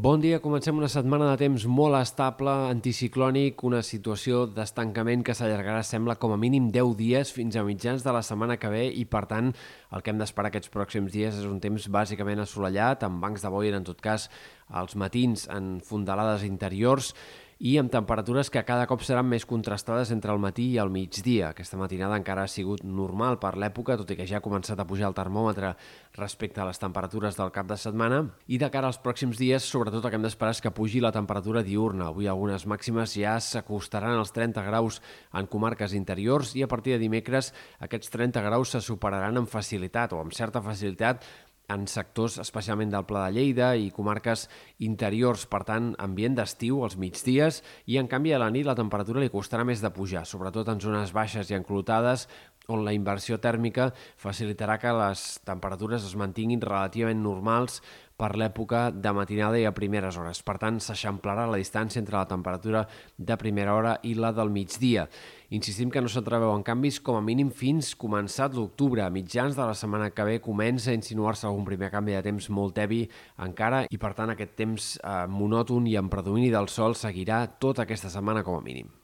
Bon dia, comencem una setmana de temps molt estable, anticiclònic, una situació d'estancament que s'allargarà, sembla, com a mínim 10 dies fins a mitjans de la setmana que ve i, per tant, el que hem d'esperar aquests pròxims dies és un temps bàsicament assolellat, amb bancs de boira, en tot cas, als matins en fondalades interiors i amb temperatures que cada cop seran més contrastades entre el matí i el migdia. Aquesta matinada encara ha sigut normal per l'època, tot i que ja ha començat a pujar el termòmetre respecte a les temperatures del cap de setmana. I de cara als pròxims dies, sobretot el que hem d'esperar és que pugi la temperatura diurna. Avui algunes màximes ja s'acostaran als 30 graus en comarques interiors i a partir de dimecres aquests 30 graus se superaran amb facilitat o amb certa facilitat en sectors especialment del Pla de Lleida i comarques interiors, per tant, ambient d'estiu als migdies i en canvi a la nit la temperatura li costarà més de pujar, sobretot en zones baixes i enclotades on la inversió tèrmica facilitarà que les temperatures es mantinguin relativament normals per l'època de matinada i a primeres hores. Per tant, s'eixamplarà la distància entre la temperatura de primera hora i la del migdia. Insistim que no s'atreveuen canvis com a mínim fins començat l'octubre. A mitjans de la setmana que ve comença a insinuar-se algun primer canvi de temps molt heavy encara i, per tant, aquest temps eh, monòton i en predomini del sol seguirà tota aquesta setmana com a mínim.